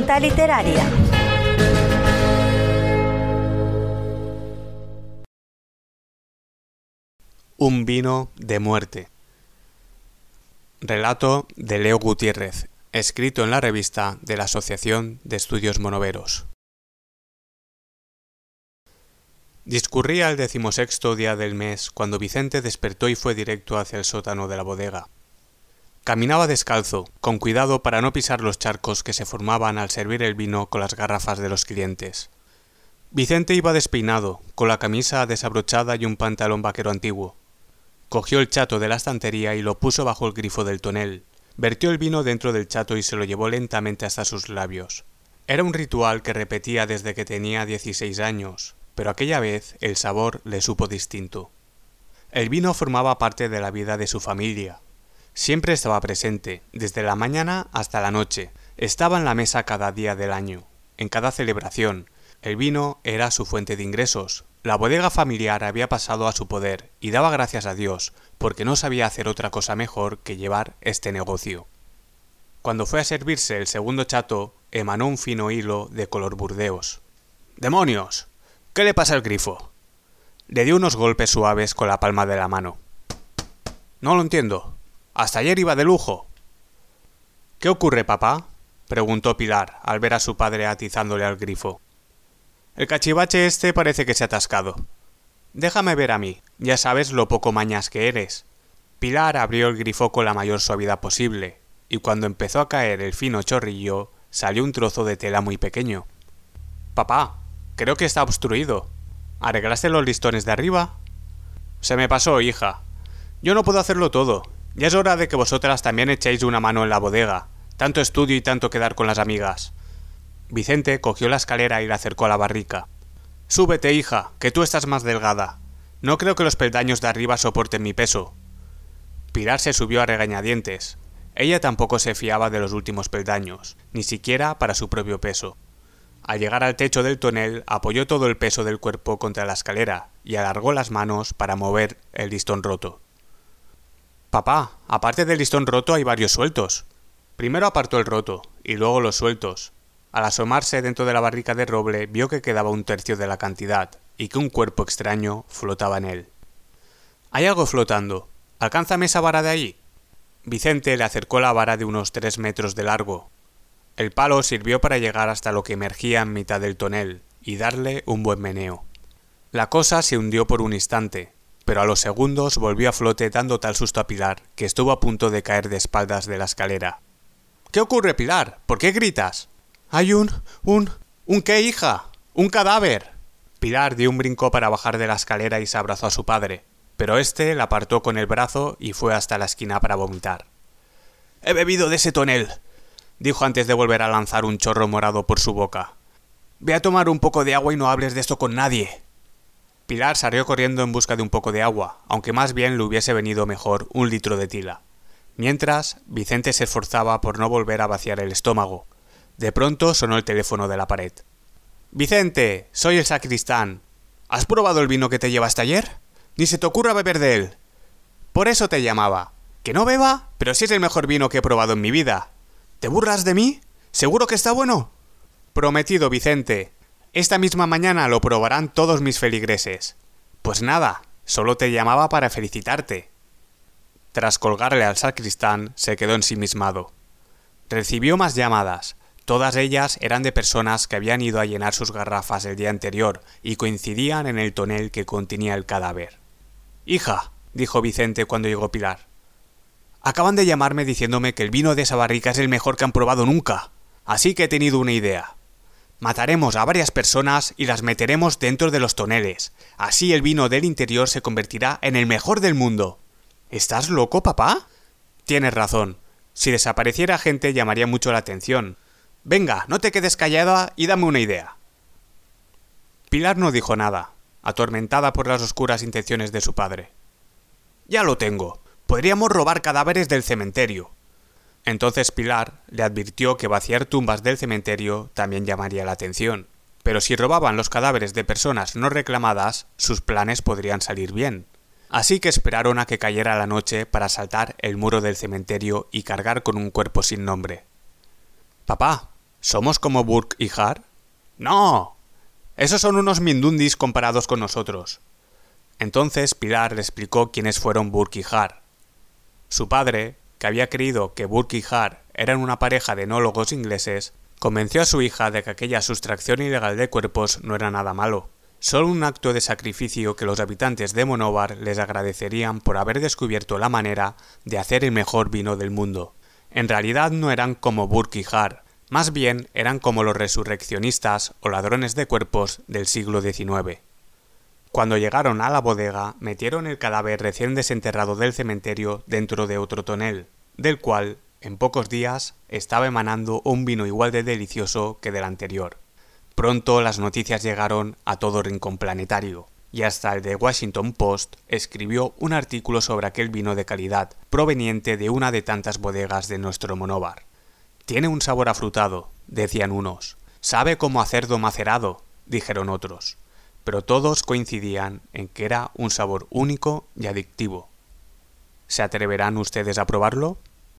Literaria. Un vino de muerte. Relato de Leo Gutiérrez, escrito en la revista de la Asociación de Estudios Monoveros. Discurría el decimosexto día del mes cuando Vicente despertó y fue directo hacia el sótano de la bodega. Caminaba descalzo, con cuidado para no pisar los charcos que se formaban al servir el vino con las garrafas de los clientes. Vicente iba despeinado, con la camisa desabrochada y un pantalón vaquero antiguo. Cogió el chato de la estantería y lo puso bajo el grifo del tonel. Vertió el vino dentro del chato y se lo llevó lentamente hasta sus labios. Era un ritual que repetía desde que tenía dieciséis años, pero aquella vez el sabor le supo distinto. El vino formaba parte de la vida de su familia, Siempre estaba presente, desde la mañana hasta la noche. Estaba en la mesa cada día del año, en cada celebración. El vino era su fuente de ingresos. La bodega familiar había pasado a su poder y daba gracias a Dios, porque no sabía hacer otra cosa mejor que llevar este negocio. Cuando fue a servirse el segundo chato, emanó un fino hilo de color burdeos. ¡Demonios! ¿Qué le pasa al grifo? Le dio unos golpes suaves con la palma de la mano. No lo entiendo. Hasta ayer iba de lujo. ¿Qué ocurre, papá? preguntó Pilar al ver a su padre atizándole al grifo. El cachivache este parece que se ha atascado. Déjame ver a mí, ya sabes lo poco mañas que eres. Pilar abrió el grifo con la mayor suavidad posible, y cuando empezó a caer el fino chorrillo, salió un trozo de tela muy pequeño. Papá, creo que está obstruido. ¿Arreglaste los listones de arriba? Se me pasó, hija. Yo no puedo hacerlo todo, ya es hora de que vosotras también echéis una mano en la bodega. Tanto estudio y tanto quedar con las amigas. Vicente cogió la escalera y la acercó a la barrica. Súbete, hija, que tú estás más delgada. No creo que los peldaños de arriba soporten mi peso. Pilar se subió a regañadientes. Ella tampoco se fiaba de los últimos peldaños, ni siquiera para su propio peso. Al llegar al techo del tonel, apoyó todo el peso del cuerpo contra la escalera y alargó las manos para mover el listón roto. Papá, aparte del listón roto hay varios sueltos. Primero apartó el roto, y luego los sueltos. Al asomarse dentro de la barrica de roble vio que quedaba un tercio de la cantidad, y que un cuerpo extraño flotaba en él. Hay algo flotando. Alcánzame esa vara de ahí. Vicente le acercó la vara de unos tres metros de largo. El palo sirvió para llegar hasta lo que emergía en mitad del tonel, y darle un buen meneo. La cosa se hundió por un instante, pero a los segundos volvió a flote dando tal susto a Pilar que estuvo a punto de caer de espaldas de la escalera. ¿Qué ocurre, Pilar? ¿Por qué gritas? Hay un. un. un qué, hija? un cadáver. Pilar dio un brinco para bajar de la escalera y se abrazó a su padre, pero éste la apartó con el brazo y fue hasta la esquina para vomitar. He bebido de ese tonel, dijo antes de volver a lanzar un chorro morado por su boca. Ve a tomar un poco de agua y no hables de esto con nadie. Pilar salió corriendo en busca de un poco de agua, aunque más bien le hubiese venido mejor un litro de tila. Mientras, Vicente se esforzaba por no volver a vaciar el estómago. De pronto sonó el teléfono de la pared. Vicente, soy el sacristán. ¿Has probado el vino que te llevaste ayer? Ni se te ocurra beber de él. Por eso te llamaba. ¿Que no beba? Pero si es el mejor vino que he probado en mi vida. ¿Te burlas de mí? ¿Seguro que está bueno? Prometido, Vicente. Esta misma mañana lo probarán todos mis feligreses. Pues nada, solo te llamaba para felicitarte. Tras colgarle al sacristán, se quedó ensimismado. Recibió más llamadas. Todas ellas eran de personas que habían ido a llenar sus garrafas el día anterior y coincidían en el tonel que contenía el cadáver. Hija, dijo Vicente cuando llegó Pilar. Acaban de llamarme diciéndome que el vino de esa barrica es el mejor que han probado nunca. Así que he tenido una idea. Mataremos a varias personas y las meteremos dentro de los toneles. Así el vino del interior se convertirá en el mejor del mundo. ¿Estás loco, papá? Tienes razón. Si desapareciera gente llamaría mucho la atención. Venga, no te quedes callada y dame una idea. Pilar no dijo nada, atormentada por las oscuras intenciones de su padre. Ya lo tengo. Podríamos robar cadáveres del cementerio. Entonces Pilar le advirtió que vaciar tumbas del cementerio también llamaría la atención. Pero si robaban los cadáveres de personas no reclamadas, sus planes podrían salir bien. Así que esperaron a que cayera la noche para saltar el muro del cementerio y cargar con un cuerpo sin nombre. Papá, ¿Somos como Burke y Har? ¡No! Esos son unos mindundis comparados con nosotros. Entonces Pilar le explicó quiénes fueron Burke y Har. Su padre, que había creído que Burke y Har eran una pareja de enólogos ingleses, convenció a su hija de que aquella sustracción ilegal de cuerpos no era nada malo, solo un acto de sacrificio que los habitantes de Monóvar les agradecerían por haber descubierto la manera de hacer el mejor vino del mundo. En realidad no eran como Burke y Har, más bien eran como los resurreccionistas o ladrones de cuerpos del siglo XIX. Cuando llegaron a la bodega, metieron el cadáver recién desenterrado del cementerio dentro de otro tonel, del cual, en pocos días, estaba emanando un vino igual de delicioso que del anterior. Pronto las noticias llegaron a todo rincón planetario, y hasta el The Washington Post escribió un artículo sobre aquel vino de calidad proveniente de una de tantas bodegas de nuestro monóvar. Tiene un sabor afrutado, decían unos. Sabe como a cerdo macerado, dijeron otros. Pero todos coincidían en que era un sabor único y adictivo. ¿Se atreverán ustedes a probarlo?